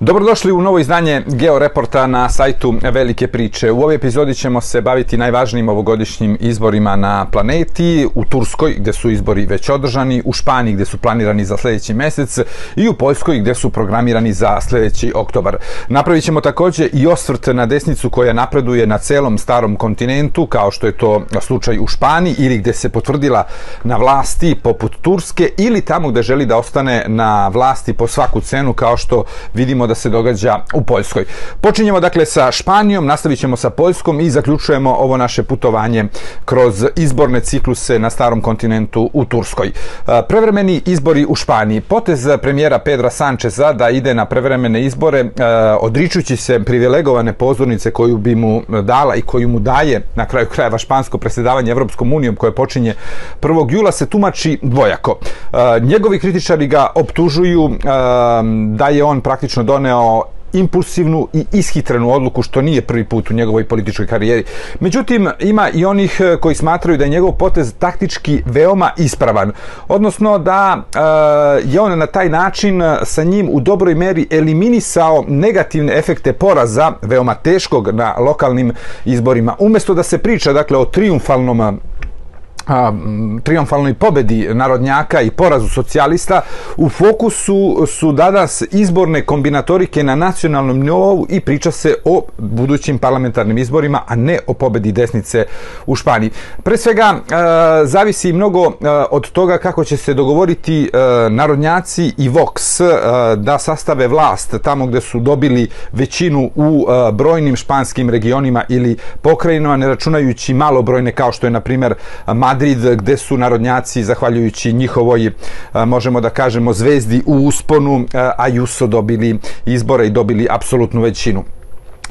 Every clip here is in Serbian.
Dobrodošli u novo izdanje Georeporta na sajtu Velike priče. U ovoj epizodi ćemo se baviti najvažnijim ovogodišnjim izborima na planeti, u Turskoj gde su izbori već održani, u Španiji gde su planirani za sledeći mesec i u Poljskoj gde su programirani za sledeći oktobar. Napravit ćemo takođe i osvrt na desnicu koja napreduje na celom starom kontinentu, kao što je to slučaj u Španiji ili gde se potvrdila na vlasti poput Turske ili tamo gde želi da ostane na vlasti po svaku cenu, kao što vidimo da se događa u Poljskoj. Počinjemo dakle sa Španijom, nastavit ćemo sa Poljskom i zaključujemo ovo naše putovanje kroz izborne cikluse na starom kontinentu u Turskoj. E, prevremeni izbori u Španiji. Potez premijera Pedra Sančeza da ide na prevremene izbore, e, odričući se privilegovane pozornice koju bi mu dala i koju mu daje na kraju krajeva špansko predsjedavanje Evropskom unijom koje počinje 1. jula se tumači dvojako. E, njegovi kritičari ga optužuju da je on praktično do doneo impulsivnu i ishitrenu odluku što nije prvi put u njegovoj političkoj karijeri. Međutim, ima i onih e, koji smatraju da je njegov potez taktički veoma ispravan. Odnosno da e, je on na taj način e, sa njim u dobroj meri eliminisao negativne efekte poraza veoma teškog na lokalnim izborima. Umesto da se priča dakle o triumfalnom a, triumfalnoj pobedi narodnjaka i porazu socijalista, u fokusu su danas izborne kombinatorike na nacionalnom nivou i priča se o budućim parlamentarnim izborima, a ne o pobedi desnice u Španiji. Pre svega, zavisi mnogo od toga kako će se dogovoriti narodnjaci i Vox da sastave vlast tamo gde su dobili većinu u brojnim španskim regionima ili pokrajinama, ne računajući malobrojne kao što je, na primer, Madrid Madrid gde su narodnjaci zahvaljujući njihovoj možemo da kažemo zvezdi u usponu Ajuso dobili izbore i dobili apsolutnu većinu.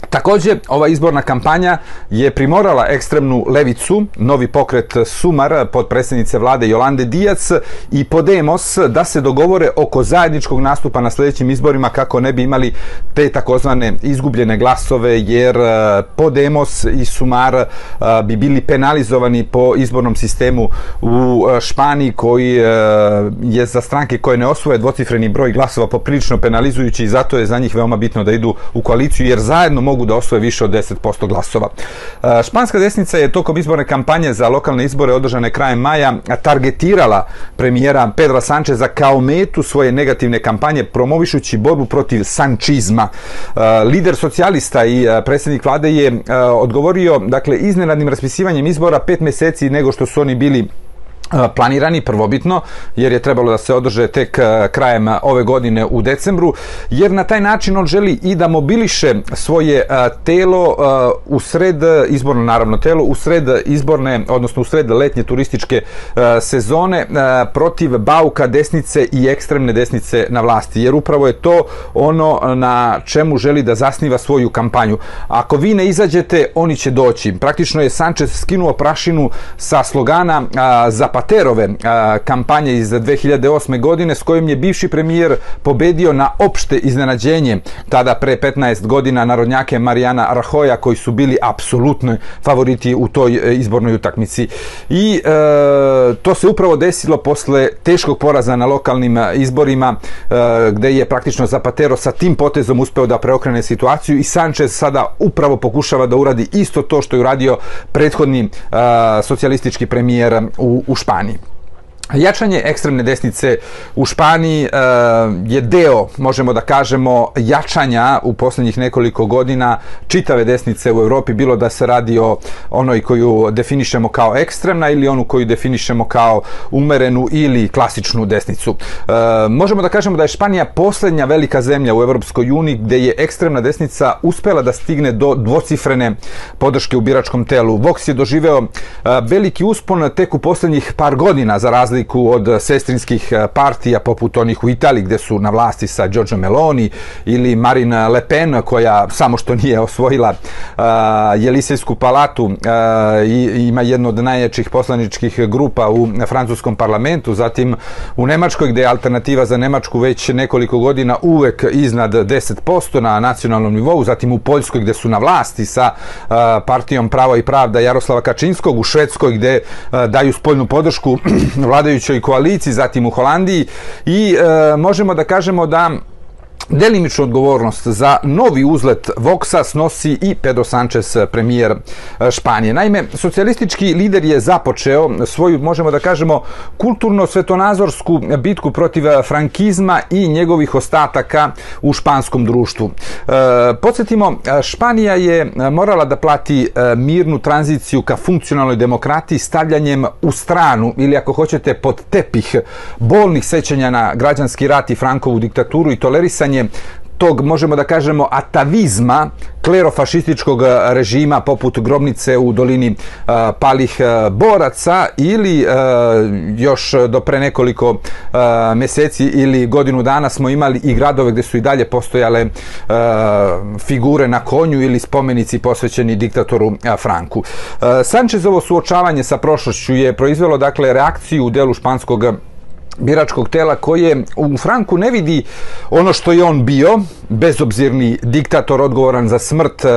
Takođe, ova izborna kampanja je primorala ekstremnu levicu, novi pokret Sumar pod predsjednice vlade Jolande Dijac i Podemos da se dogovore oko zajedničkog nastupa na sledećim izborima kako ne bi imali te takozvane izgubljene glasove jer e, Podemos i Sumar e, bi bili penalizovani po izbornom sistemu u e, Španiji koji je za stranke koje ne osvoje dvocifreni broj glasova poprilično penalizujući i zato je za njih veoma bitno da idu u koaliciju jer zajedno mogu da osvoje više od 10% glasova. E, španska desnica je tokom izborne kampanje za lokalne izbore održane krajem maja targetirala premijera Pedra Sančeza kao metu svoje negativne kampanje promovišući borbu protiv sančizma. E, lider socijalista i e, predsjednik vlade je odgovorio dakle iznenadnim raspisivanjem izbora pet meseci nego što su oni bili planirani prvobitno, jer je trebalo da se održe tek krajem ove godine u decembru, jer na taj način on želi i da mobiliše svoje telo u sred izborno naravno telo u sred izborne, odnosno u sred letnje turističke sezone protiv bauka desnice i ekstremne desnice na vlasti, jer upravo je to ono na čemu želi da zasniva svoju kampanju. Ako vi ne izađete, oni će doći. Praktično je Sanchez skinuo prašinu sa slogana za Zapaterove kampanje iz 2008. godine s kojim je bivši premijer pobedio na opšte iznenađenje tada pre 15 godina narodnjake Marijana Rahoja koji su bili apsolutno favoriti u toj e, izbornoj utakmici. I e, to se upravo desilo posle teškog poraza na lokalnim e, izborima e, gde je praktično Zapatero sa tim potezom uspeo da preokrene situaciju i Sanchez sada upravo pokušava da uradi isto to što je uradio prethodni e, socijalistički premijer u, u Španiji. Spani. Jačanje ekstremne desnice u Španiji e, je deo, možemo da kažemo, jačanja u poslednjih nekoliko godina čitave desnice u Evropi, bilo da se radi o onoj koju definišemo kao ekstremna ili onu koju definišemo kao umerenu ili klasičnu desnicu. E, možemo da kažemo da je Španija poslednja velika zemlja u Evropskoj uniji gde je ekstremna desnica uspela da stigne do dvocifrene podrške u biračkom telu. Vox je doživeo e, veliki uspon tek u poslednjih par godina za razliku razliku od sestrinskih e, partija poput onih u Italiji gde su na vlasti sa Giorgio Meloni ili Marine Le Pen koja samo što nije osvojila uh, Jelisejsku palatu uh, i ima jednu od najjačih poslaničkih grupa u francuskom parlamentu, zatim u Nemačkoj gde je alternativa za Nemačku već nekoliko godina uvek iznad 10% na nacionalnom nivou, zatim u Poljskoj gde su na vlasti sa uh, partijom Pravo i pravda Jaroslava Kačinskog, u Švedskoj gde daju spoljnu podršku vladajućoj koaliciji, zatim u Holandiji. I e, možemo da kažemo da Delimičnu odgovornost za novi uzlet Voxa snosi i Pedro Sanchez, premijer e, Španije. Naime, socijalistički lider je započeo svoju, možemo da kažemo, kulturno-svetonazorsku bitku protiv frankizma i njegovih ostataka u španskom društvu. E, podsjetimo, Španija je morala da plati e, mirnu tranziciju ka funkcionalnoj demokratiji stavljanjem u stranu ili ako hoćete pod tepih bolnih sećanja na građanski rat i Frankovu diktaturu i tolerisanje pitanje tog, možemo da kažemo, atavizma klerofašističkog režima poput grobnice u dolini uh, palih uh, boraca ili uh, još do pre nekoliko meseci ili godinu dana smo imali i gradove gde su i dalje postojale figure na konju ili spomenici posvećeni diktatoru Franku. Sančezovo suočavanje sa prošlošću je proizvelo dakle reakciju u delu španskog biračkog tela koje u Franku ne vidi ono što je on bio, bezobzirni diktator odgovoran za smrt e,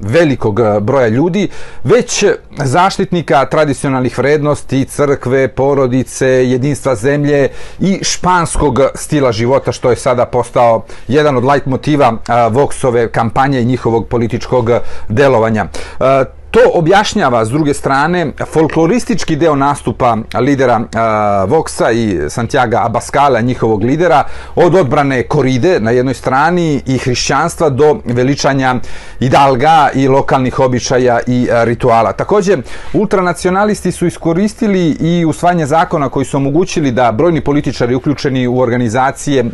velikog e, broja ljudi, već zaštitnika tradicionalnih vrednosti, crkve, porodice, jedinstva zemlje i španskog stila života što je sada postao jedan od light motiva e, Voxove kampanje i njihovog političkog delovanja. To objašnjava, s druge strane, folkloristički deo nastupa lidera Voxa i Santiago Abascala, njihovog lidera, od odbrane koride na jednoj strani i hrišćanstva do veličanja idalga i lokalnih običaja i rituala. Takođe, ultranacionalisti su iskoristili i usvajanje zakona koji su omogućili da brojni političari uključeni u organizacije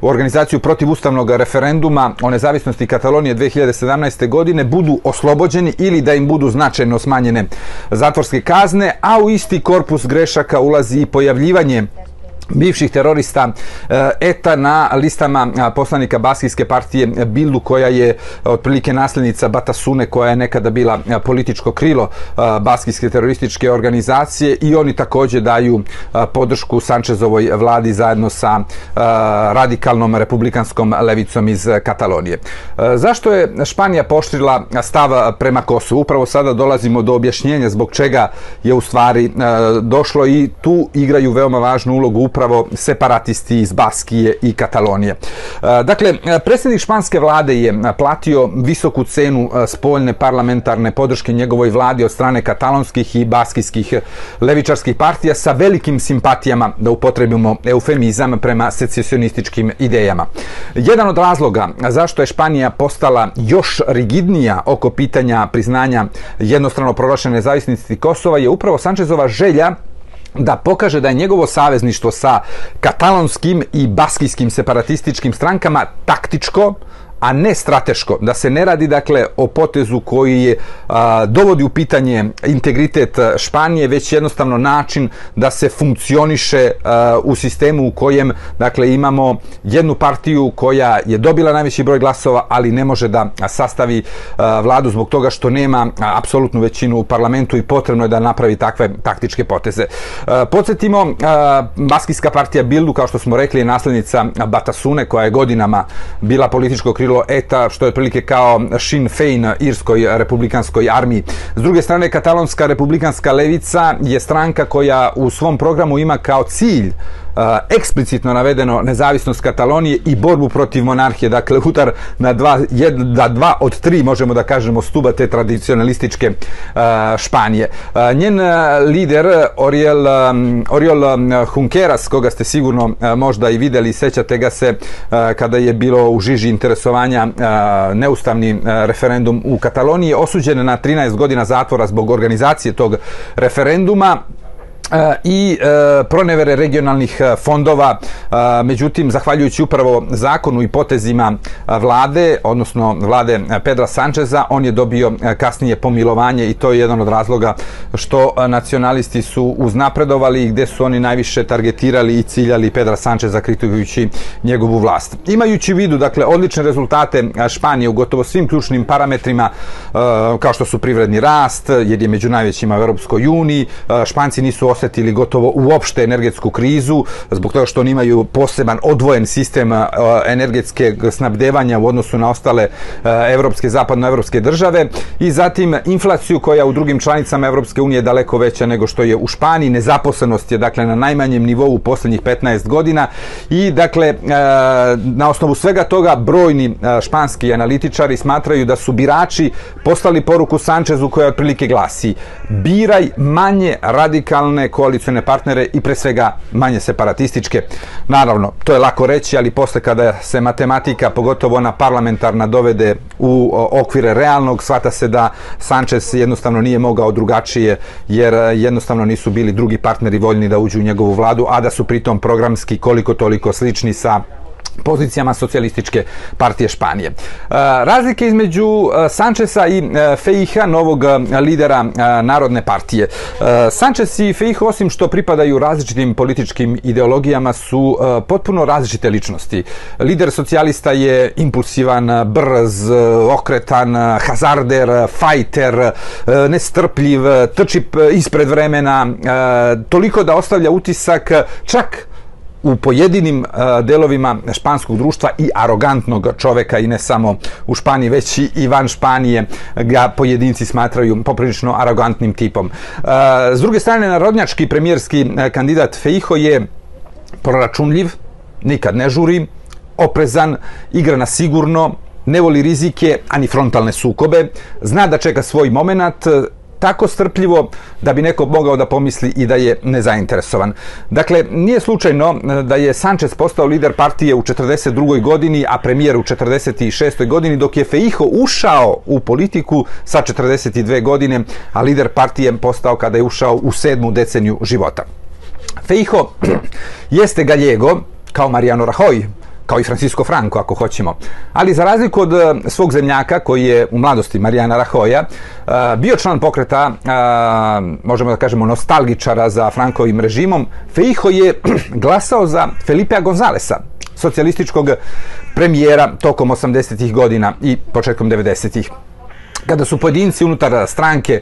u organizaciju protivustavnog referenduma o nezavisnosti Katalonije 2017. godine budu oslobođeni ili da im budu značajno smanjene zatvorske kazne, a u isti korpus grešaka ulazi i pojavljivanje bivših terorista eh, ETA na listama eh, poslanika Baskijske partije Bildu koja je otprilike naslednica Batasune koja je nekada bila eh, političko krilo Baskijske terorističke organizacije i oni takođe daju podršku Sančezovoj vladi zajedno sa radikalnom republikanskom levicom iz Katalonije. Zašto je Španija poštrila stav prema Kosovu? Upravo sada dolazimo do objašnjenja zbog čega je u stvari došlo i tu igraju veoma važnu ulogu upravo separatisti iz Baskije i Katalonije. E, dakle, predsjednik španske vlade je platio visoku cenu e, spoljne parlamentarne podrške njegovoj vladi od strane katalonskih i baskijskih levičarskih partija sa velikim simpatijama, da upotrebimo eufemizam, prema secesionističkim idejama. Jedan od razloga zašto je Španija postala još rigidnija oko pitanja priznanja jednostrano proglašene nezavisnosti Kosova je upravo Sančezova želja da pokaže da je njegovo savezništvo sa katalonskim i baskijskim separatističkim strankama taktičko, a ne strateško, da se ne radi dakle o potezu koji je a, dovodi u pitanje integritet Španije, već jednostavno način da se funkcioniše a, u sistemu u kojem dakle imamo jednu partiju koja je dobila najveći broj glasova, ali ne može da sastavi a, vladu zbog toga što nema apsolutnu većinu u parlamentu i potrebno je da napravi takve taktičke poteze. A, podsjetimo, a, Baskijska partija Bildu, kao što smo rekli, je naslednica Batasune, koja je godinama bila političko krilo bilo ETA, što je otprilike kao Sinn Fein irskoj republikanskoj armiji. S druge strane, katalonska republikanska levica je stranka koja u svom programu ima kao cilj eksplicitno navedeno nezavisnost Katalonije i borbu protiv monarhije, dakle udar na dva, jed, da dva od tri, možemo da kažemo, stuba te tradicionalističke Španije. Njen lider, Oriol, Oriol Junqueras, koga ste sigurno možda i videli, sećate ga se kada je bilo u žiži interesovanja neustavni referendum u Kataloniji, osuđen na 13 godina zatvora zbog organizacije tog referenduma, i e, pronevere regionalnih e, fondova. Međutim, zahvaljujući upravo zakonu i potezima vlade, odnosno vlade Pedra Sančeza, on je dobio kasnije pomilovanje i to je jedan od razloga što nacionalisti su uznapredovali i gde su oni najviše targetirali i ciljali Pedra Sančeza kritikujući njegovu vlast. Imajući vidu, dakle, odlične rezultate Španije u gotovo svim ključnim parametrima, kao što su privredni rast, jer je među najvećima u Europskoj uniji, Španci nisu osetili gotovo uopšte energetsku krizu, zbog toga što oni imaju poseban odvojen sistem energetske snabdevanja u odnosu na ostale evropske, zapadnoevropske države i zatim inflaciju koja u drugim članicama Evropske unije je daleko veća nego što je u Španiji. Nezaposlenost je dakle na najmanjem nivou u poslednjih 15 godina i dakle na osnovu svega toga brojni španski analitičari smatraju da su birači poslali poruku Sančezu koja otprilike glasi biraj manje radikalne koalicione partnere i pre svega manje separatističke. Naravno, to je lako reći, ali posle kada se matematika, pogotovo ona parlamentarna, dovede u okvire realnog, shvata se da Sanchez jednostavno nije mogao drugačije, jer jednostavno nisu bili drugi partneri voljni da uđu u njegovu vladu, a da su pritom programski koliko toliko slični sa pozicijama socijalističke partije Španije. E, razlike između e, Sančesa i e, Fejha, novog lidera Narodne partije. Sančes i Fejh, osim što pripadaju različitim političkim ideologijama, su potpuno različite ličnosti. Lider socijalista je impulsivan, brz, okretan, hazarder, fajter, nestrpljiv, trči ispred vremena, toliko da ostavlja utisak čak u pojedinim uh, delovima španskog društva i arogantnog čoveka i ne samo u Španiji, već i van Španije ga pojedinci smatraju poprilično arogantnim tipom. Uh, s druge strane, narodnjački premijerski kandidat Feijo je proračunljiv, nikad ne žuri, oprezan, igra na sigurno, ne voli rizike, ani frontalne sukobe, zna da čeka svoj moment, tako strpljivo da bi neko mogao da pomisli i da je nezainteresovan. Dakle, nije slučajno e, da je Sanchez postao lider partije u 42. godini, a premijer u 46. godini, dok je Feijo ušao u politiku sa 42 godine, a lider partije postao kada je ušao u sedmu deceniju života. Feijo jeste galjego, kao Mariano Rajoy, kao i Francisco Franco ako hoćemo. Ali za razliku od e, svog zemljaka koji je u mladosti Marijana Rahoja e, bio član pokreta, e, možemo da kažemo nostalgičara za Frankovim režimom, Feijo je glasao za Felipea Gonzalesa, socijalističkog premijera tokom 80. godina i početkom 90. Kada su pojedinci unutar stranke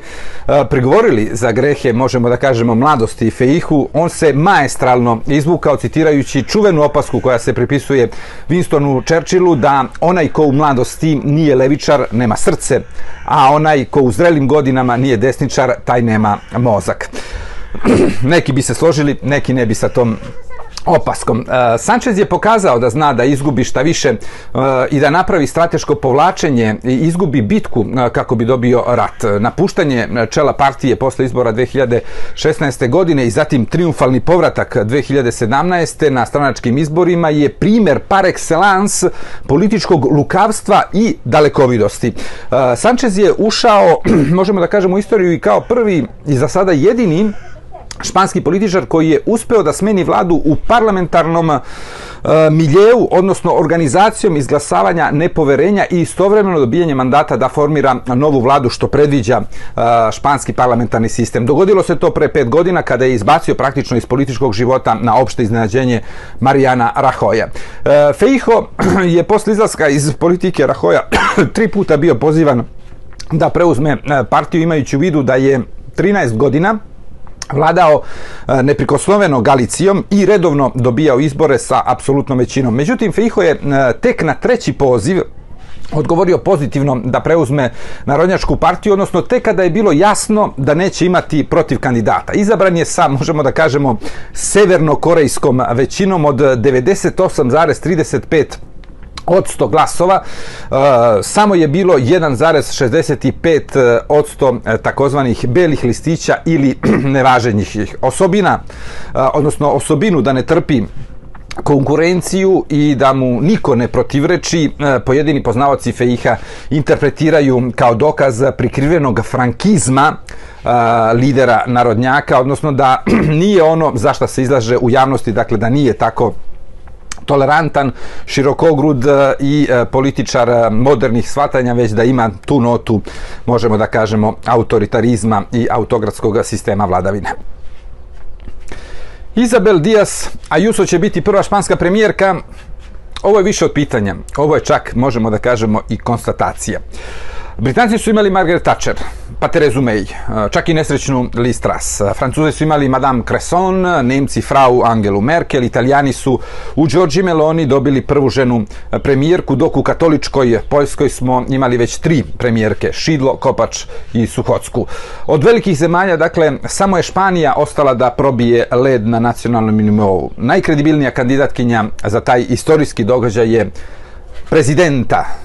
pregovorili za grehe, možemo da kažemo, mladosti Feihu, on se maestralno izvukao citirajući čuvenu opasku koja se pripisuje Winstonu Churchillu da onaj ko u mladosti nije levičar, nema srce, a onaj ko u zrelim godinama nije desničar, taj nema mozak. neki bi se složili, neki ne bi sa tom opaskom. E, Sanchez je pokazao da zna da izgubi šta više e, i da napravi strateško povlačenje i izgubi bitku e, kako bi dobio rat. Napuštanje čela partije posle izbora 2016. godine i zatim triumfalni povratak 2017. na stranačkim izborima je primer par excellence političkog lukavstva i dalekovidosti. Sanchez je ušao, možemo da kažemo, u istoriju i kao prvi i za sada jedini španski političar koji je uspeo da smeni vladu u parlamentarnom uh, miljeu, odnosno organizacijom izglasavanja nepoverenja i istovremeno dobijanje mandata da formira novu vladu što predviđa uh, španski parlamentarni sistem. Dogodilo se to pre pet godina kada je izbacio praktično iz političkog života na opšte iznenađenje Marijana Rahoja. Uh, Feijo je posle izlaska iz politike Rahoja tri puta bio pozivan da preuzme partiju imajući u vidu da je 13 godina vladao e, neprikosnoveno Galicijom i redovno dobijao izbore sa apsolutnom većinom. Međutim, Fiho je e, tek na treći poziv odgovorio pozitivno da preuzme Narodnjačku partiju, odnosno tek kada je bilo jasno da neće imati protiv kandidata. Izabran je sa, možemo da kažemo, severno-korejskom većinom od 98,35 od 100 glasova, uh, samo je bilo 1,65 od 100 takozvanih belih listića ili nevaženjih osobina, odnosno osobinu da ne trpi konkurenciju i da mu niko ne protivreči, pojedini poznavaci Fejha interpretiraju kao dokaz prikrivenog frankizma lidera narodnjaka, odnosno da nije ono za šta se izlaže u javnosti, dakle da nije tako tolerantan, širokogrud e, i e, političar e, modernih shvatanja, već da ima tu notu, možemo da kažemo, autoritarizma i autogradskog sistema vladavine. Izabel Diaz Ayuso će biti prva španska premijerka. Ovo je više od pitanja. Ovo je čak, možemo da kažemo, i konstatacija. Britanci su imali Margaret Thatcher, pa Terezu May, čak i nesrećnu Liz Truss. Francuzi su imali Madame Cresson, Nemci Frau Angelu Merkel, Italijani su u Giorgi Meloni dobili prvu ženu premijerku, dok u katoličkoj Poljskoj smo imali već tri premijerke, Šidlo, Kopač i Suhocku. Od velikih zemalja, dakle, samo je Španija ostala da probije led na nacionalnom nivou. Najkredibilnija kandidatkinja za taj istorijski događaj je prezidenta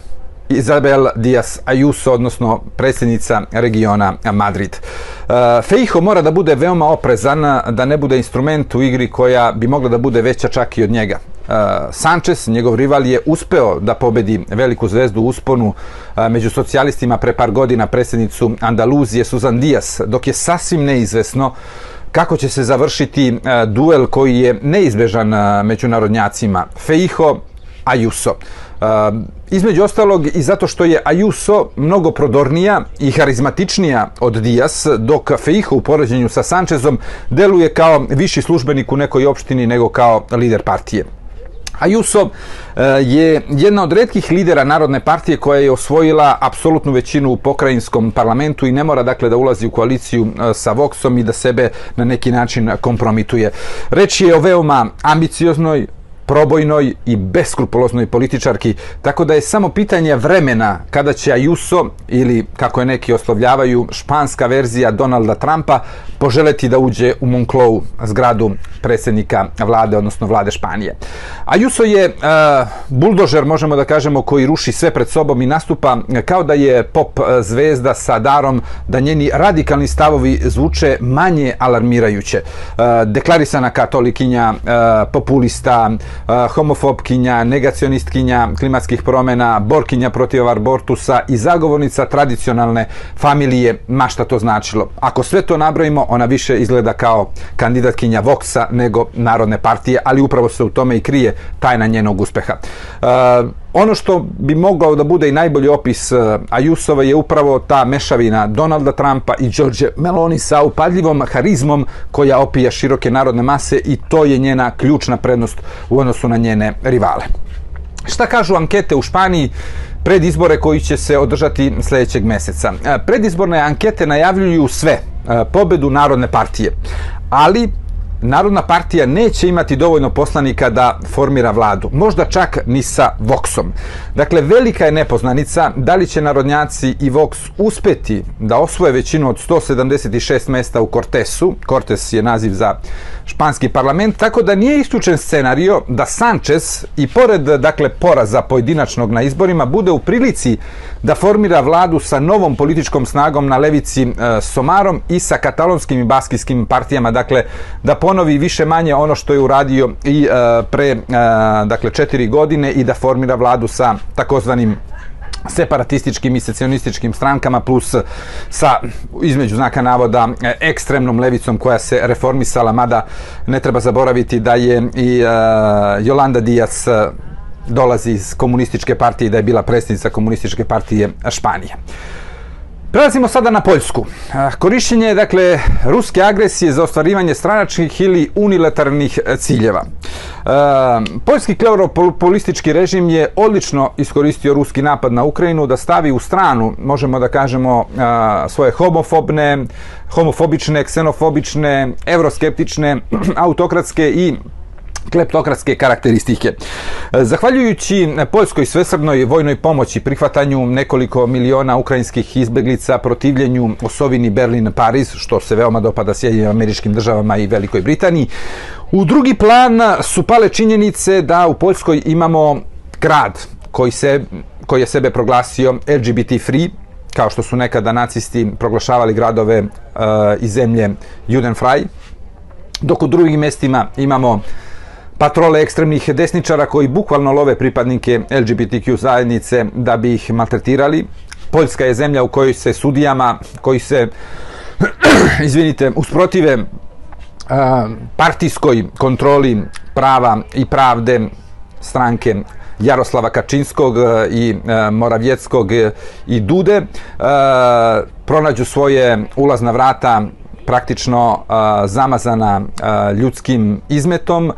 Izabel Dias Ayuso, odnosno predsjednica regiona Madrid. Uh, Feijo mora da bude veoma oprezan, da ne bude instrument u igri koja bi mogla da bude veća čak i od njega. Uh, Sanchez, njegov rival, je uspeo da pobedi veliku zvezdu usponu uh, među socijalistima pre par godina predsjednicu Andaluzije Susan Dias, dok je sasvim neizvesno kako će se završiti duel koji je neizbežan među narodnjacima. Feijo Ayuso. Između ostalog i zato što je Ayuso mnogo prodornija i harizmatičnija od Dias, dok Feijo u poređenju sa Sančezom deluje kao viši službenik u nekoj opštini nego kao lider partije. Ayuso je jedna od redkih lidera Narodne partije koja je osvojila apsolutnu većinu u pokrajinskom parlamentu i ne mora dakle da ulazi u koaliciju sa Voxom i da sebe na neki način kompromituje. Reč je o veoma ambicioznoj, probojnoj i beskrupuloznoj političarki, tako da je samo pitanje vremena kada će Ayuso ili, kako je neki oslovljavaju, španska verzija Donalda Trumpa poželeti da uđe u Monclovu, zgradu predsjednika vlade, odnosno vlade Španije. Ayuso je uh, buldožer, možemo da kažemo, koji ruši sve pred sobom i nastupa kao da je pop zvezda sa darom da njeni radikalni stavovi zvuče manje alarmirajuće. Uh, deklarisana katolikinja, uh, populista, homofobkinja, negacionistkinja klimatskih promjena, borkinja protiv abortusa i zagovornica tradicionalne familije, ma šta to značilo. Ako sve to nabrojimo, ona više izgleda kao kandidatkinja Voxa nego Narodne partije, ali upravo se u tome i krije tajna njenog uspeha. Ono što bi mogao da bude i najbolji opis Ajusova je upravo ta mešavina Donalda Trumpa i George Meloni sa upadljivom harizmom koja opija široke narodne mase i to je njena ključna prednost u odnosu na njene rivale. Šta kažu ankete u Španiji pred izbore koji će se održati sljedećeg meseca? Predizborne ankete najavljuju sve, pobedu Narodne partije, ali Narodna partija neće imati dovoljno poslanika da formira vladu, možda čak ni sa Voxom. Dakle, velika je nepoznanica da li će narodnjaci i Vox uspeti da osvoje većinu od 176 mesta u Cortesu, Cortes je naziv za španski parlament, tako da nije isključen scenario da Sanchez i pored dakle poraza pojedinačnog na izborima bude u prilici da formira vladu sa novom političkom snagom na levici e, Somarom i sa katalonskim i baskijskim partijama, dakle da ponovi više manje ono što je uradio i e, pre e, dakle četiri godine i da formira vladu sa takozvanim separatističkim i secesionističkim strankama plus sa između znaka navoda ekstremnom levicom koja se reformisala mada ne treba zaboraviti da je i uh, Jolanda Diaz dolazi iz komunističke partije da je bila predsjednica komunističke partije Španije. Prelazimo sada na Poljsku. Korišćenje, dakle, ruske agresije za ostvarivanje stranačkih ili unilateralnih ciljeva. Poljski kleoropolistički režim je odlično iskoristio ruski napad na Ukrajinu da stavi u stranu, možemo da kažemo, svoje homofobne, homofobične, ksenofobične, euroskeptične, autokratske i kleptokratske karakteristike. Zahvaljujući Poljskoj svesrdnoj vojnoj pomoći, prihvatanju nekoliko miliona ukrajinskih izbeglica, protivljenju Osovini Berlin-Pariz, što se veoma dopada Sjedinim američkim državama i Velikoj Britaniji, u drugi plan su pale činjenice da u Poljskoj imamo grad koji, se, koji je sebe proglasio LGBT free, kao što su nekada nacisti proglašavali gradove uh, iz zemlje Judenfrei, dok u drugim mestima imamo patrole ekstremnih desničara koji bukvalno love pripadnike LGBTQ zajednice da bi ih maltretirali. Poljska je zemlja u kojoj se sudijama, koji se, izvinite, usprotive partijskoj kontroli prava i pravde stranke Jaroslava Kačinskog i Moravjeckog i Dude pronađu svoje ulazna vrata praktično zamazana ljudskim izmetom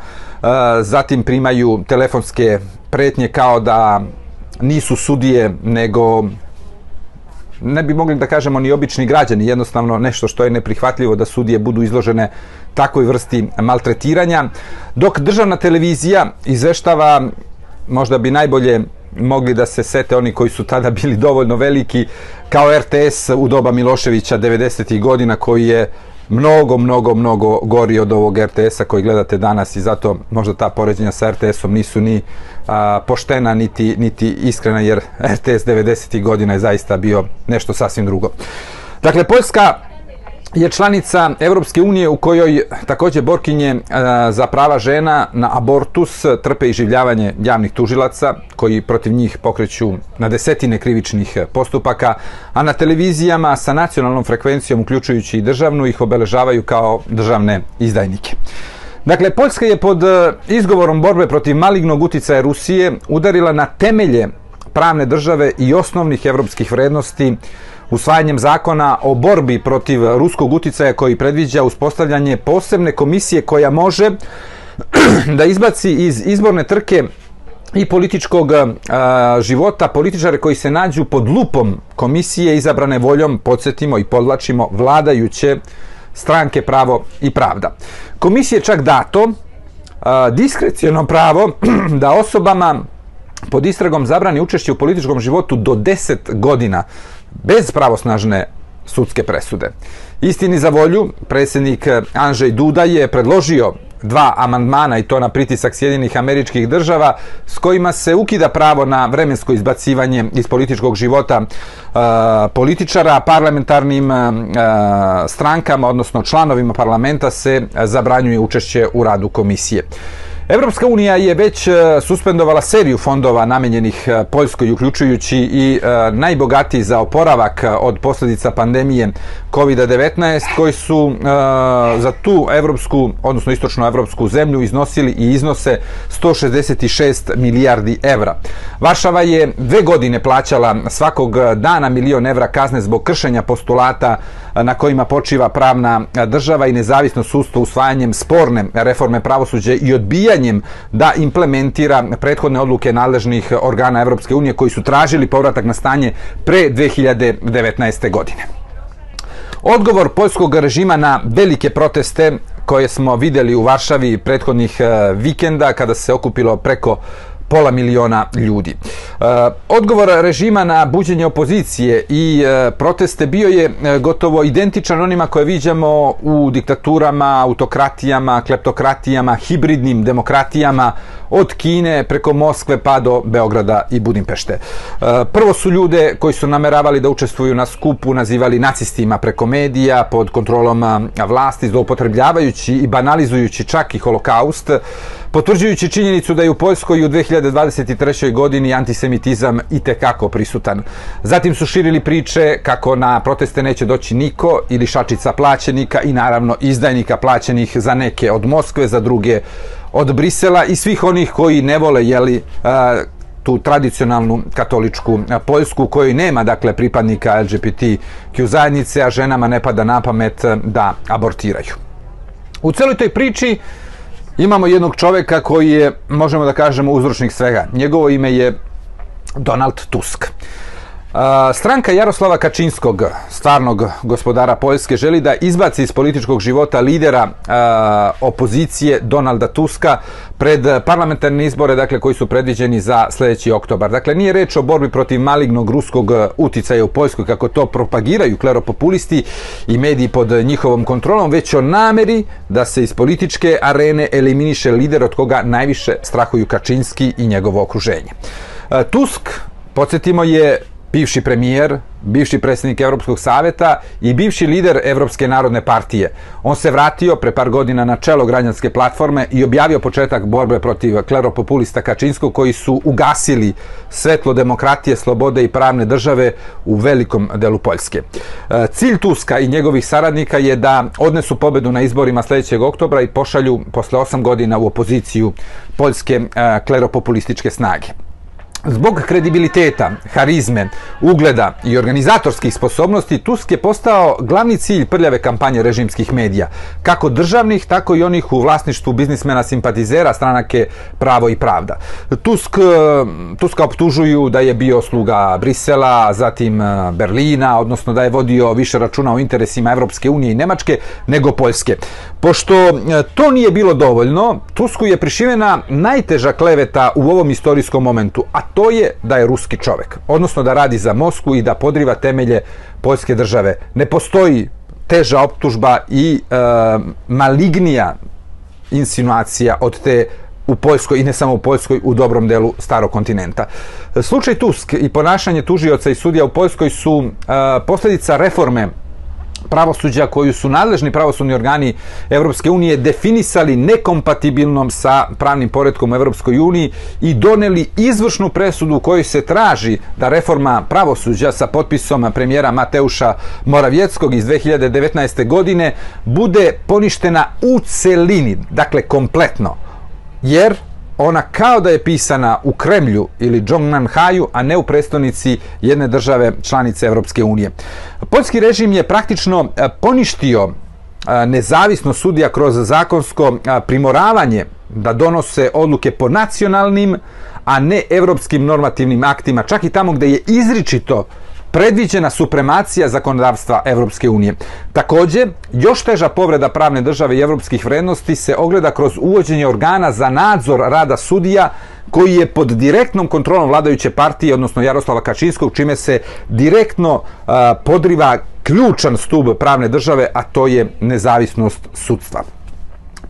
zatim primaju telefonske pretnje kao da nisu sudije nego ne bi mogli da kažemo ni obični građani, jednostavno nešto što je neprihvatljivo da sudije budu izložene takvoj vrsti maltretiranja. Dok državna televizija izveštava, možda bi najbolje mogli da se sete oni koji su tada bili dovoljno veliki, kao RTS u doba Miloševića 90. godina koji je mnogo, mnogo, mnogo gori od ovog RTS-a koji gledate danas i zato možda ta poređenja sa RTS-om nisu ni a, poštena niti, niti iskrena jer RTS 90. godina je zaista bio nešto sasvim drugo. Dakle, Poljska je članica Evropske unije u kojoj takođe borkinje e, za prava žena na abortus trpe i življavanje javnih tužilaca koji protiv njih pokreću na desetine krivičnih postupaka, a na televizijama sa nacionalnom frekvencijom, uključujući i državnu, ih obeležavaju kao državne izdajnike. Dakle, Poljska je pod e, izgovorom borbe protiv malignog uticaja Rusije udarila na temelje pravne države i osnovnih evropskih vrednosti usvajanjem zakona o borbi protiv ruskog uticaja koji predviđa uspostavljanje posebne komisije koja može da izbaci iz izborne trke i političkog a, života političare koji se nađu pod lupom komisije izabrane voljom, podsjetimo i podlačimo, vladajuće stranke pravo i pravda. Komisije čak dato a, diskrecijono pravo da osobama pod istragom zabrani učešće u političkom životu do 10 godina bez pravosnažne sudske presude. Istini za volju, predsjednik Anžej Duda je predložio dva amandmana i to na pritisak Sjedinih američkih država s kojima se ukida pravo na vremensko izbacivanje iz političkog života uh, političara, parlamentarnim uh, strankama, odnosno članovima parlamenta se zabranjuje učešće u radu komisije. Evropska unija je već e, suspendovala seriju fondova namenjenih e, Poljskoj, uključujući i e, najbogatiji za oporavak od posljedica pandemije COVID-19, koji su za tu evropsku, odnosno istočno evropsku zemlju iznosili i iznose 166 milijardi evra. Varšava je dve godine plaćala svakog dana milion evra kazne zbog kršenja postulata na kojima počiva pravna država i nezavisno sudstvo usvajanjem sporne reforme pravosuđa i odbijanjem da implementira prethodne odluke nadležnih organa Evropske unije koji su tražili povratak na stanje pre 2019. godine. Odgovor poljskog režima na velike proteste koje smo videli u Varšavi prethodnih eh, vikenda kada se okupilo preko pola miliona ljudi. E, odgovor režima na buđenje opozicije i e, proteste bio je e, gotovo identičan onima koje viđamo u diktaturama, autokratijama, kleptokratijama, hibridnim demokratijama od Kine preko Moskve pa do Beograda i Budimpešte. Prvo su ljude koji su nameravali da učestvuju na skupu nazivali nacistima preko medija pod kontrolom vlasti, zloupotrebljavajući i banalizujući čak i holokaust, potvrđujući činjenicu da je u Poljskoj u 2023. godini antisemitizam i tekako prisutan. Zatim su širili priče kako na proteste neće doći niko ili šačica plaćenika i naravno izdajnika plaćenih za neke od Moskve, za druge od Brisela i svih onih koji ne vole jeli, tu tradicionalnu katoličku Poljsku kojoj nema dakle pripadnika LGBTQ zajednice, a ženama ne pada na pamet da abortiraju. U celoj toj priči imamo jednog čoveka koji je, možemo da kažemo, uzročnik svega. Njegovo ime je Donald Tusk. Stranka Jaroslava Kačinskog, stvarnog gospodara Poljske, želi da izbaci iz političkog života lidera opozicije Donalda Tuska pred parlamentarne izbore, dakle, koji su predviđeni za sledeći oktobar. Dakle, nije reč o borbi protiv malignog ruskog uticaja u Poljskoj, kako to propagiraju kleropopulisti i mediji pod njihovom kontrolom, već o nameri da se iz političke arene eliminiše lider od koga najviše strahuju Kačinski i njegovo okruženje. Tusk, podsjetimo, je bivši premijer, bivši predsjednik Evropskog saveta i bivši lider Evropske narodne partije. On se vratio pre par godina na čelo građanske platforme i objavio početak borbe protiv kleropopulista Kačinskog koji su ugasili svetlo demokratije, slobode i pravne države u velikom delu Poljske. E, cilj Tuska i njegovih saradnika je da odnesu pobedu na izborima sledećeg oktobra i pošalju posle osam godina u opoziciju poljske e, kleropopulističke snage. Zbog kredibiliteta, harizme, ugleda i organizatorskih sposobnosti Tusk je postao glavni cilj prljave kampanje režimskih medija, kako državnih, tako i onih u vlasništvu biznismena simpatizera stranake Pravo i Pravda. Tusk, Tuska optužuju da je bio sluga Brisela, zatim e, Berlina, odnosno da je vodio više računa o interesima Evropske unije i Nemačke nego Poljske. Pošto e, to nije bilo dovoljno, Tusku je prišivena najteža kleveta u ovom istorijskom momentu, a to je da je ruski čovek, odnosno da radi za Mosku i da podriva temelje poljske države. Ne postoji teža optužba i e, malignija insinuacija od te u Poljskoj i ne samo u Poljskoj, u dobrom delu starog kontinenta. Slučaj Tusk i ponašanje tužioca i sudija u Poljskoj su e, posljedica reforme pravosuđa koju su nadležni pravosudni organi Evropske unije definisali nekompatibilnom sa pravnim poredkom u Evropskoj uniji i doneli izvršnu presudu u kojoj se traži da reforma pravosuđa sa potpisom premijera Mateuša Moravjeckog iz 2019. godine bude poništena u celini, dakle kompletno. Jer ona kao da je pisana u Kremlju ili Džongnanhaju, a ne u prestonici jedne države članice Evropske unije. Poljski režim je praktično e, poništio e, nezavisno sudija kroz zakonsko e, primoravanje da donose odluke po nacionalnim, a ne evropskim normativnim aktima, čak i tamo gde je izričito predviđena supremacija zakonodavstva Evropske unije. Takođe, još teža povreda pravne države i evropskih vrednosti se ogleda kroz uvođenje organa za nadzor rada sudija koji je pod direktnom kontrolom vladajuće partije, odnosno Jaroslava Kačinskog, čime se direktno podriva ključan stub pravne države, a to je nezavisnost sudstva.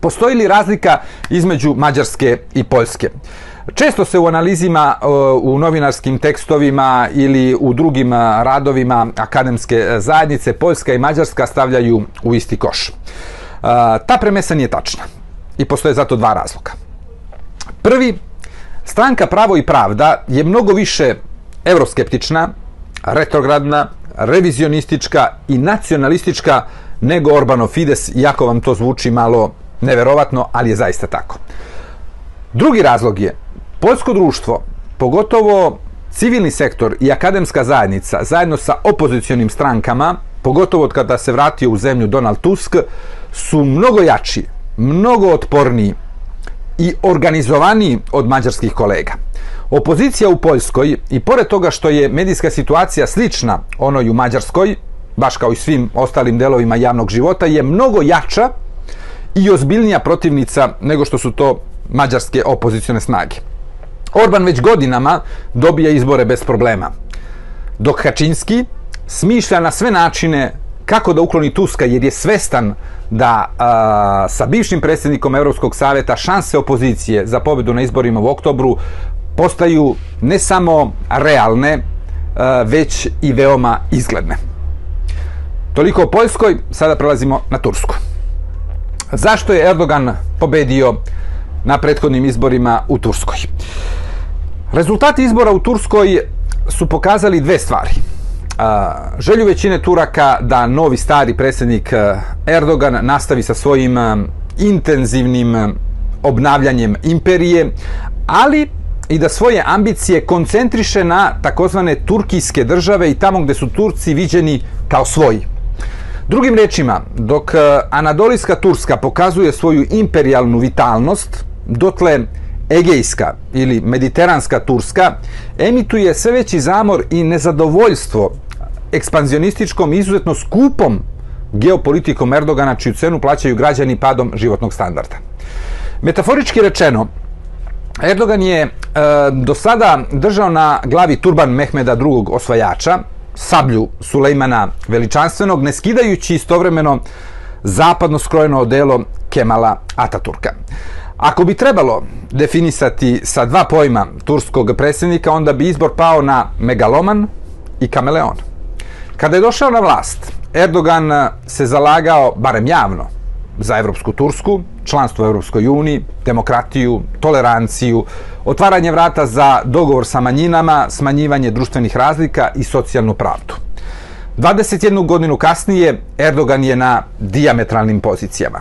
Postoji li razlika između Mađarske i Poljske? Često se u analizima, u novinarskim tekstovima ili u drugim radovima akademske zajednice Poljska i Mađarska stavljaju u isti koš. Ta premesa nije tačna i postoje zato dva razloga. Prvi, stranka Pravo i Pravda je mnogo više euroskeptična, retrogradna, revizionistička i nacionalistička nego Orbanov Fides, iako vam to zvuči malo neverovatno, ali je zaista tako. Drugi razlog je Poljsko društvo, pogotovo civilni sektor i akademska zajednica, zajedno sa opozicionim strankama, pogotovo od kada se vratio u zemlju Donald Tusk, su mnogo jači, mnogo otporniji i organizovaniji od mađarskih kolega. Opozicija u Poljskoj i pored toga što je medijska situacija slična onoj u Mađarskoj, baš kao i svim ostalim delovima javnog života, je mnogo jača i ozbiljnija protivnica nego što su to mađarske opozicione snage. Orban već godinama dobija izbore bez problema. Dok Hačinski smišlja na sve načine kako da ukloni Tuska jer je svestan da a, sa bivšim predsjednikom Europskog savjeta šanse opozicije za pobedu na izborima u oktobru postaju ne samo realne, a, već i veoma izgledne. Toliko o Poljskoj, sada prelazimo na Tursku. Zašto je Erdogan pobedio na prethodnim izborima u Turskoj? Rezultati izbora u Turskoj su pokazali dve stvari. Želju većine Turaka da novi stari predsjednik Erdogan nastavi sa svojim intenzivnim obnavljanjem imperije, ali i da svoje ambicije koncentriše na takozvane turkijske države i tamo gde su Turci viđeni kao svoji. Drugim rečima, dok Anadolijska Turska pokazuje svoju imperialnu vitalnost, dotle Egejska ili Mediteranska Turska emituje sve veći zamor i nezadovoljstvo ekspanzionističkom izuzetno skupom geopolitikom Erdogana, čiju cenu plaćaju građani padom životnog standarda. Metaforički rečeno, Erdogan je e, do sada držao na glavi turban Mehmeda II. osvajača, sablju Sulejmana Veličanstvenog, ne skidajući istovremeno zapadno skrojeno odelo Kemala Ataturka. Ako bi trebalo definisati sa dva pojma turskog predsjednika, onda bi izbor pao na megaloman i kameleon. Kada je došao na vlast, Erdogan se zalagao, barem javno, za Evropsku Tursku, članstvo u Evropskoj uniji, demokratiju, toleranciju, otvaranje vrata za dogovor sa manjinama, smanjivanje društvenih razlika i socijalnu pravdu. 21 godinu kasnije Erdogan je na diametralnim pozicijama.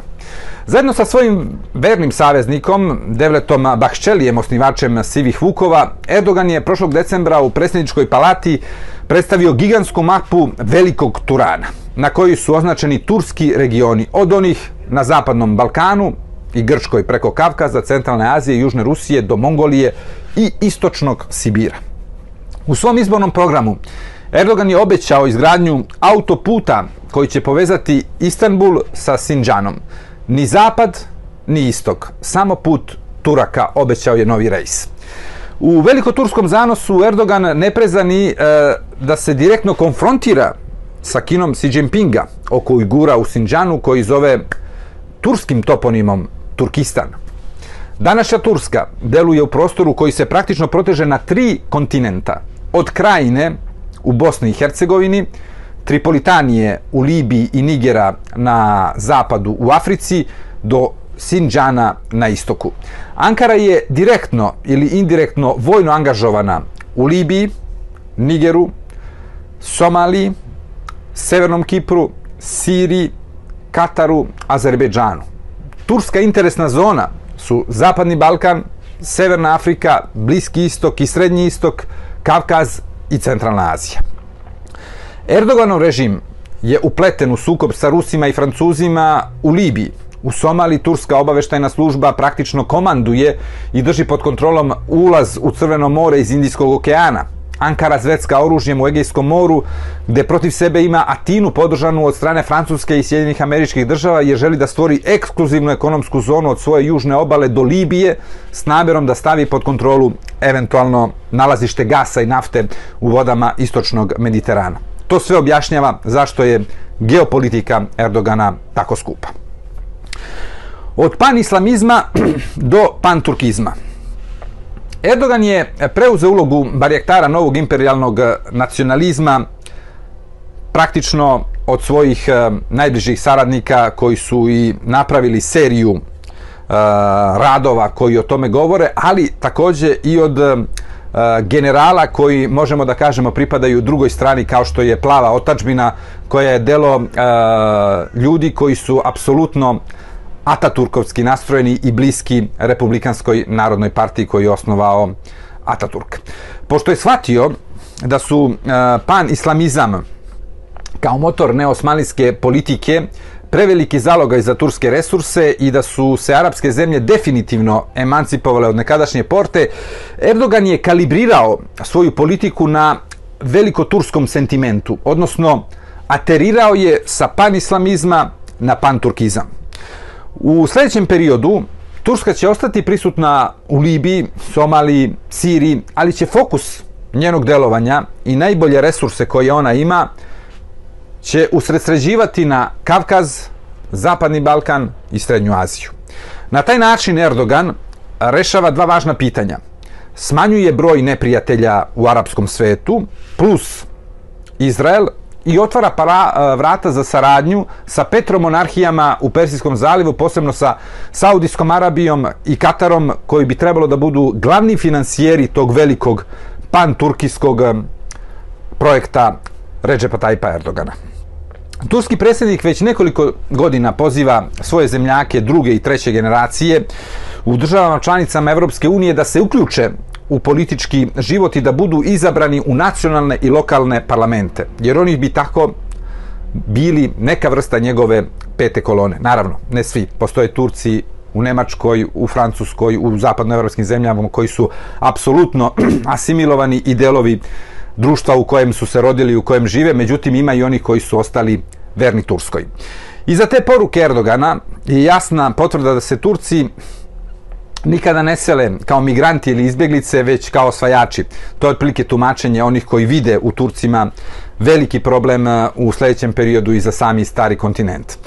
Zajedno sa svojim vernim saveznikom, Devletom Bahčelijem, osnivačem Sivih Vukova, Erdogan je prošlog decembra u predsjedničkoj palati predstavio gigantsku mapu Velikog Turana, na kojoj su označeni turski regioni, od onih na Zapadnom Balkanu i Grčkoj preko Kavkaza, Centralne Azije, Južne Rusije do Mongolije i Istočnog Sibira. U svom izbornom programu Erdogan je obećao izgradnju autoputa koji će povezati Istanbul sa Sinđanom. Ni zapad, ni istok. Samo put Turaka obećao je novi rejs. U velikoturskom zanosu Erdogan ne prezani e, da se direktno konfrontira sa Kinom Xi Jinpinga oko Ujgura u Sinđanu koji zove turskim toponimom Turkistan. Današnja Turska deluje u prostoru koji se praktično proteže na tri kontinenta. Od krajine u Bosni i Hercegovini, Tripolitanije u Libiji i Nigera na zapadu u Africi do Sinđana na istoku. Ankara je direktno ili indirektno vojno angažovana u Libiji, Nigeru, Somaliji, Severnom Kipru, Siriji, Kataru, Azerbejdžanu. Turska interesna zona su Zapadni Balkan, Severna Afrika, Bliski istok i Srednji istok, Kavkaz i Centralna Azija. Erdoganov režim je upleten u sukob sa Rusima i Francuzima u Libiji. U Somali turska obaveštajna služba praktično komanduje i drži pod kontrolom ulaz u Crveno more iz Indijskog okeana. Ankara zvecka oružjem u Egejskom moru, gde protiv sebe ima Atinu podržanu od strane Francuske i Sjedinjenih američkih država, jer želi da stvori ekskluzivnu ekonomsku zonu od svoje južne obale do Libije s namerom da stavi pod kontrolu eventualno nalazište gasa i nafte u vodama istočnog Mediterana. To sve objašnjava zašto je geopolitika Erdogana tako skupa. Od panislamizma do panturkizma. Erdogan je preuzeo ulogu barjektara novog imperialnog nacionalizma praktično od svojih eh, najbližih saradnika koji su i napravili seriju uh, radova koji o tome govore, ali takođe i od generala koji možemo da kažemo pripadaju drugoj strani kao što je plava otačbina koja je delo ljudi koji su apsolutno Ataturkovski nastrojeni i bliski Republikanskoj narodnoj partiji koju je osnovao Ataturk. Pošto je shvatio da su uh, pan-islamizam kao motor neosmanlijske politike preveliki zalogaj za turske resurse i da su se arapske zemlje definitivno emancipovale od nekadašnje porte, Erdogan je kalibrirao svoju politiku na velikoturskom sentimentu, odnosno aterirao je sa panislamizma na panturkizam. U sledećem periodu Turska će ostati prisutna u Libiji, Somaliji, Siriji, ali će fokus njenog delovanja i najbolje resurse koje ona ima će usredsređivati na Kavkaz, Zapadni Balkan i Srednju Aziju. Na taj način Erdogan rešava dva važna pitanja. Smanjuje broj neprijatelja u arapskom svetu, plus Izrael, i otvara para, vrata za saradnju sa petromonarhijama u Persijskom zalivu, posebno sa Saudijskom Arabijom i Katarom, koji bi trebalo da budu glavni financijeri tog velikog pan-turkijskog projekta Ređepa Tajpa Erdogana. Turski predsjednik već nekoliko godina poziva svoje zemljake druge i treće generacije u državama članicama Evropske unije da se uključe u politički život i da budu izabrani u nacionalne i lokalne parlamente. Jer oni bi tako bili neka vrsta njegove pete kolone. Naravno, ne svi. Postoje Turci u Nemačkoj, u Francuskoj, u zapadnoevropskim zemljama koji su apsolutno asimilovani i delovi društva u kojem su se rodili, u kojem žive, međutim ima i oni koji su ostali verni Turskoj. I za te poruke Erdogana je jasna potvrda da se Turci nikada ne sele kao migranti ili izbjeglice, već kao osvajači. To je otprilike tumačenje onih koji vide u Turcima veliki problem uh, u sledećem periodu i za sami stari kontinent.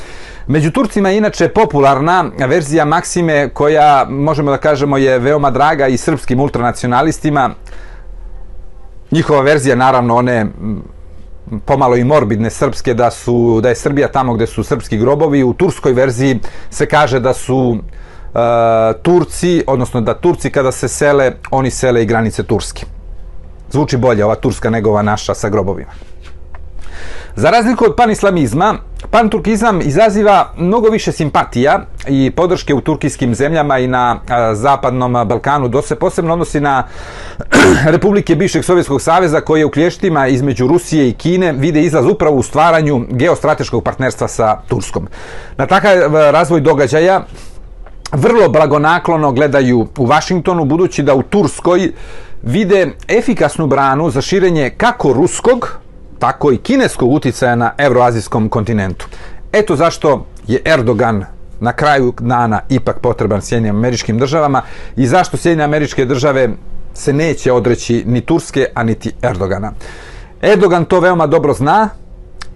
Među Turcima je inače popularna verzija Maksime koja, možemo da kažemo, je veoma draga i srpskim ultranacionalistima, njihova verzija, naravno, one pomalo i morbidne srpske, da, su, da je Srbija tamo gde su srpski grobovi. U turskoj verziji se kaže da su uh, Turci, odnosno da Turci kada se sele, oni sele i granice Turske. Zvuči bolje ova turska nego ova naša sa grobovima. Za razliku od panislamizma, Panturkizam izaziva mnogo više simpatija i podrške u turkijskim zemljama i na zapadnom Balkanu. To se posebno odnosi na republike bivšeg Sovjetskog saveza koje u klještima između Rusije i Kine vide izlaz upravo u stvaranju geostrateškog partnerstva sa Turskom. Na takav razvoj događaja vrlo blagonaklono gledaju u Vašingtonu, budući da u Turskoj vide efikasnu branu za širenje kako ruskog, tako i kineskog uticaja na evroazijskom kontinentu. Eto zašto je Erdogan na kraju dana ipak potreban Sjedinim američkim državama i zašto Sjedinje američke države se neće odreći ni Turske, a niti Erdogana. Erdogan to veoma dobro zna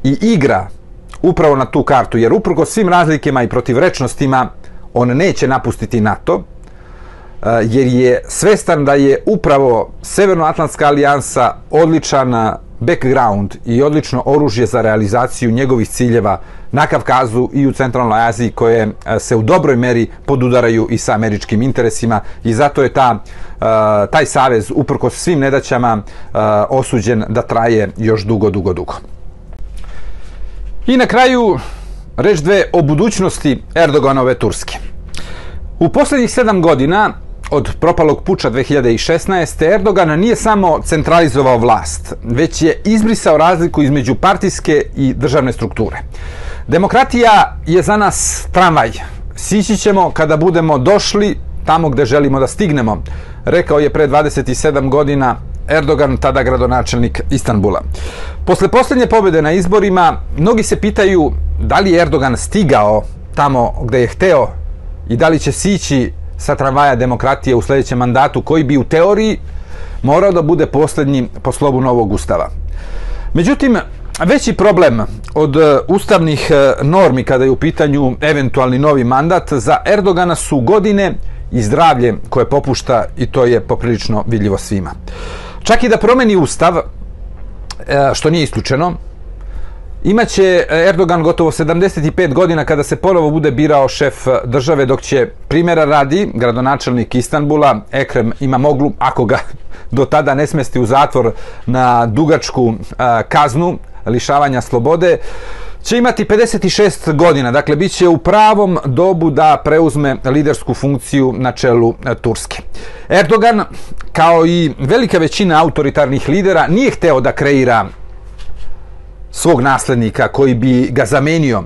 i igra upravo na tu kartu, jer uprko svim razlikama i protivrečnostima on neće napustiti NATO, eh, jer je svestan da je upravo Severnoatlantska alijansa odličan background i odlično oružje za realizaciju njegovih ciljeva na Kavkazu i u Centralnoj Aziji koje e, se u dobroj meri podudaraju i sa američkim interesima i zato je ta, e, taj savez uprkos svim nedaćama e, osuđen da traje još dugo, dugo, dugo. I na kraju reč dve o budućnosti Erdoganove Turske. U poslednjih sedam godina od propalog puča 2016. Erdogan nije samo centralizovao vlast, već je izbrisao razliku između partijske i državne strukture. Demokratija je za nas tramvaj. Sići ćemo kada budemo došli tamo gde želimo da stignemo, rekao je pre 27 godina Erdogan, tada gradonačelnik Istanbula. Posle poslednje pobede na izborima, mnogi se pitaju da li je Erdogan stigao tamo gde je hteo i da li će sići sa tramvaja demokratije u sledećem mandatu, koji bi u teoriji morao da bude poslednji po slobu novog ustava. Međutim, veći problem od e, ustavnih e, normi kada je u pitanju eventualni novi mandat za Erdogana su godine i zdravlje koje popušta i to je poprilično vidljivo svima. Čak i da promeni ustav, e, što nije isključeno, Imaće Erdogan gotovo 75 godina kada se ponovo bude birao šef države, dok će primjera radi gradonačelnik Istanbula, Ekrem Imamoglu, ako ga do tada ne smesti u zatvor na dugačku a, kaznu lišavanja slobode, će imati 56 godina, dakle bit će u pravom dobu da preuzme lidersku funkciju na čelu Turske. Erdogan, kao i velika većina autoritarnih lidera, nije hteo da kreira svog naslednika koji bi ga zamenio.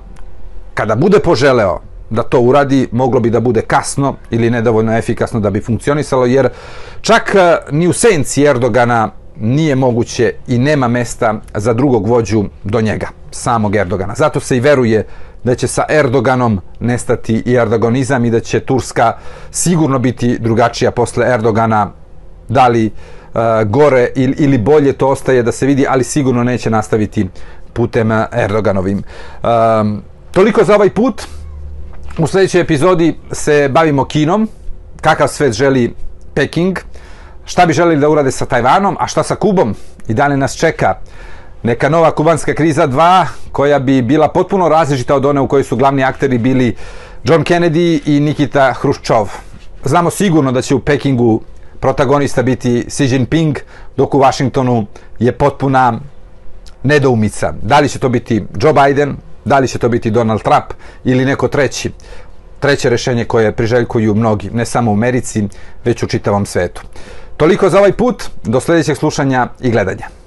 Kada bude poželeo da to uradi, moglo bi da bude kasno ili nedovoljno efikasno da bi funkcionisalo, jer čak e, ni u senci Erdogana nije moguće i nema mesta za drugog vođu do njega, samog Erdogana. Zato se i veruje da će sa Erdoganom nestati i erdoganizam i da će Turska sigurno biti drugačija posle Erdogana, da li uh, gore ili, ili bolje to ostaje da se vidi, ali sigurno neće nastaviti putem Erdoganovim. Um, toliko za ovaj put. U sledećoj epizodi se bavimo Kinom, kakav svet želi Peking, šta bi želeli da urade sa Tajvanom, a šta sa Kubom i da li nas čeka neka nova kubanska kriza 2 koja bi bila potpuno različita od one u kojoj su glavni akteri bili John Kennedy i Nikita Hruščov. Znamo sigurno da će u Pekingu protagonista biti Xi Jinping, dok u Vašingtonu je potpuna nedoumica. Da li će to biti Joe Biden, da li će to biti Donald Trump ili neko treći. Treće rešenje koje priželjkuju mnogi, ne samo u Americi, već u čitavom svetu. Toliko za ovaj put, do sledećeg slušanja i gledanja.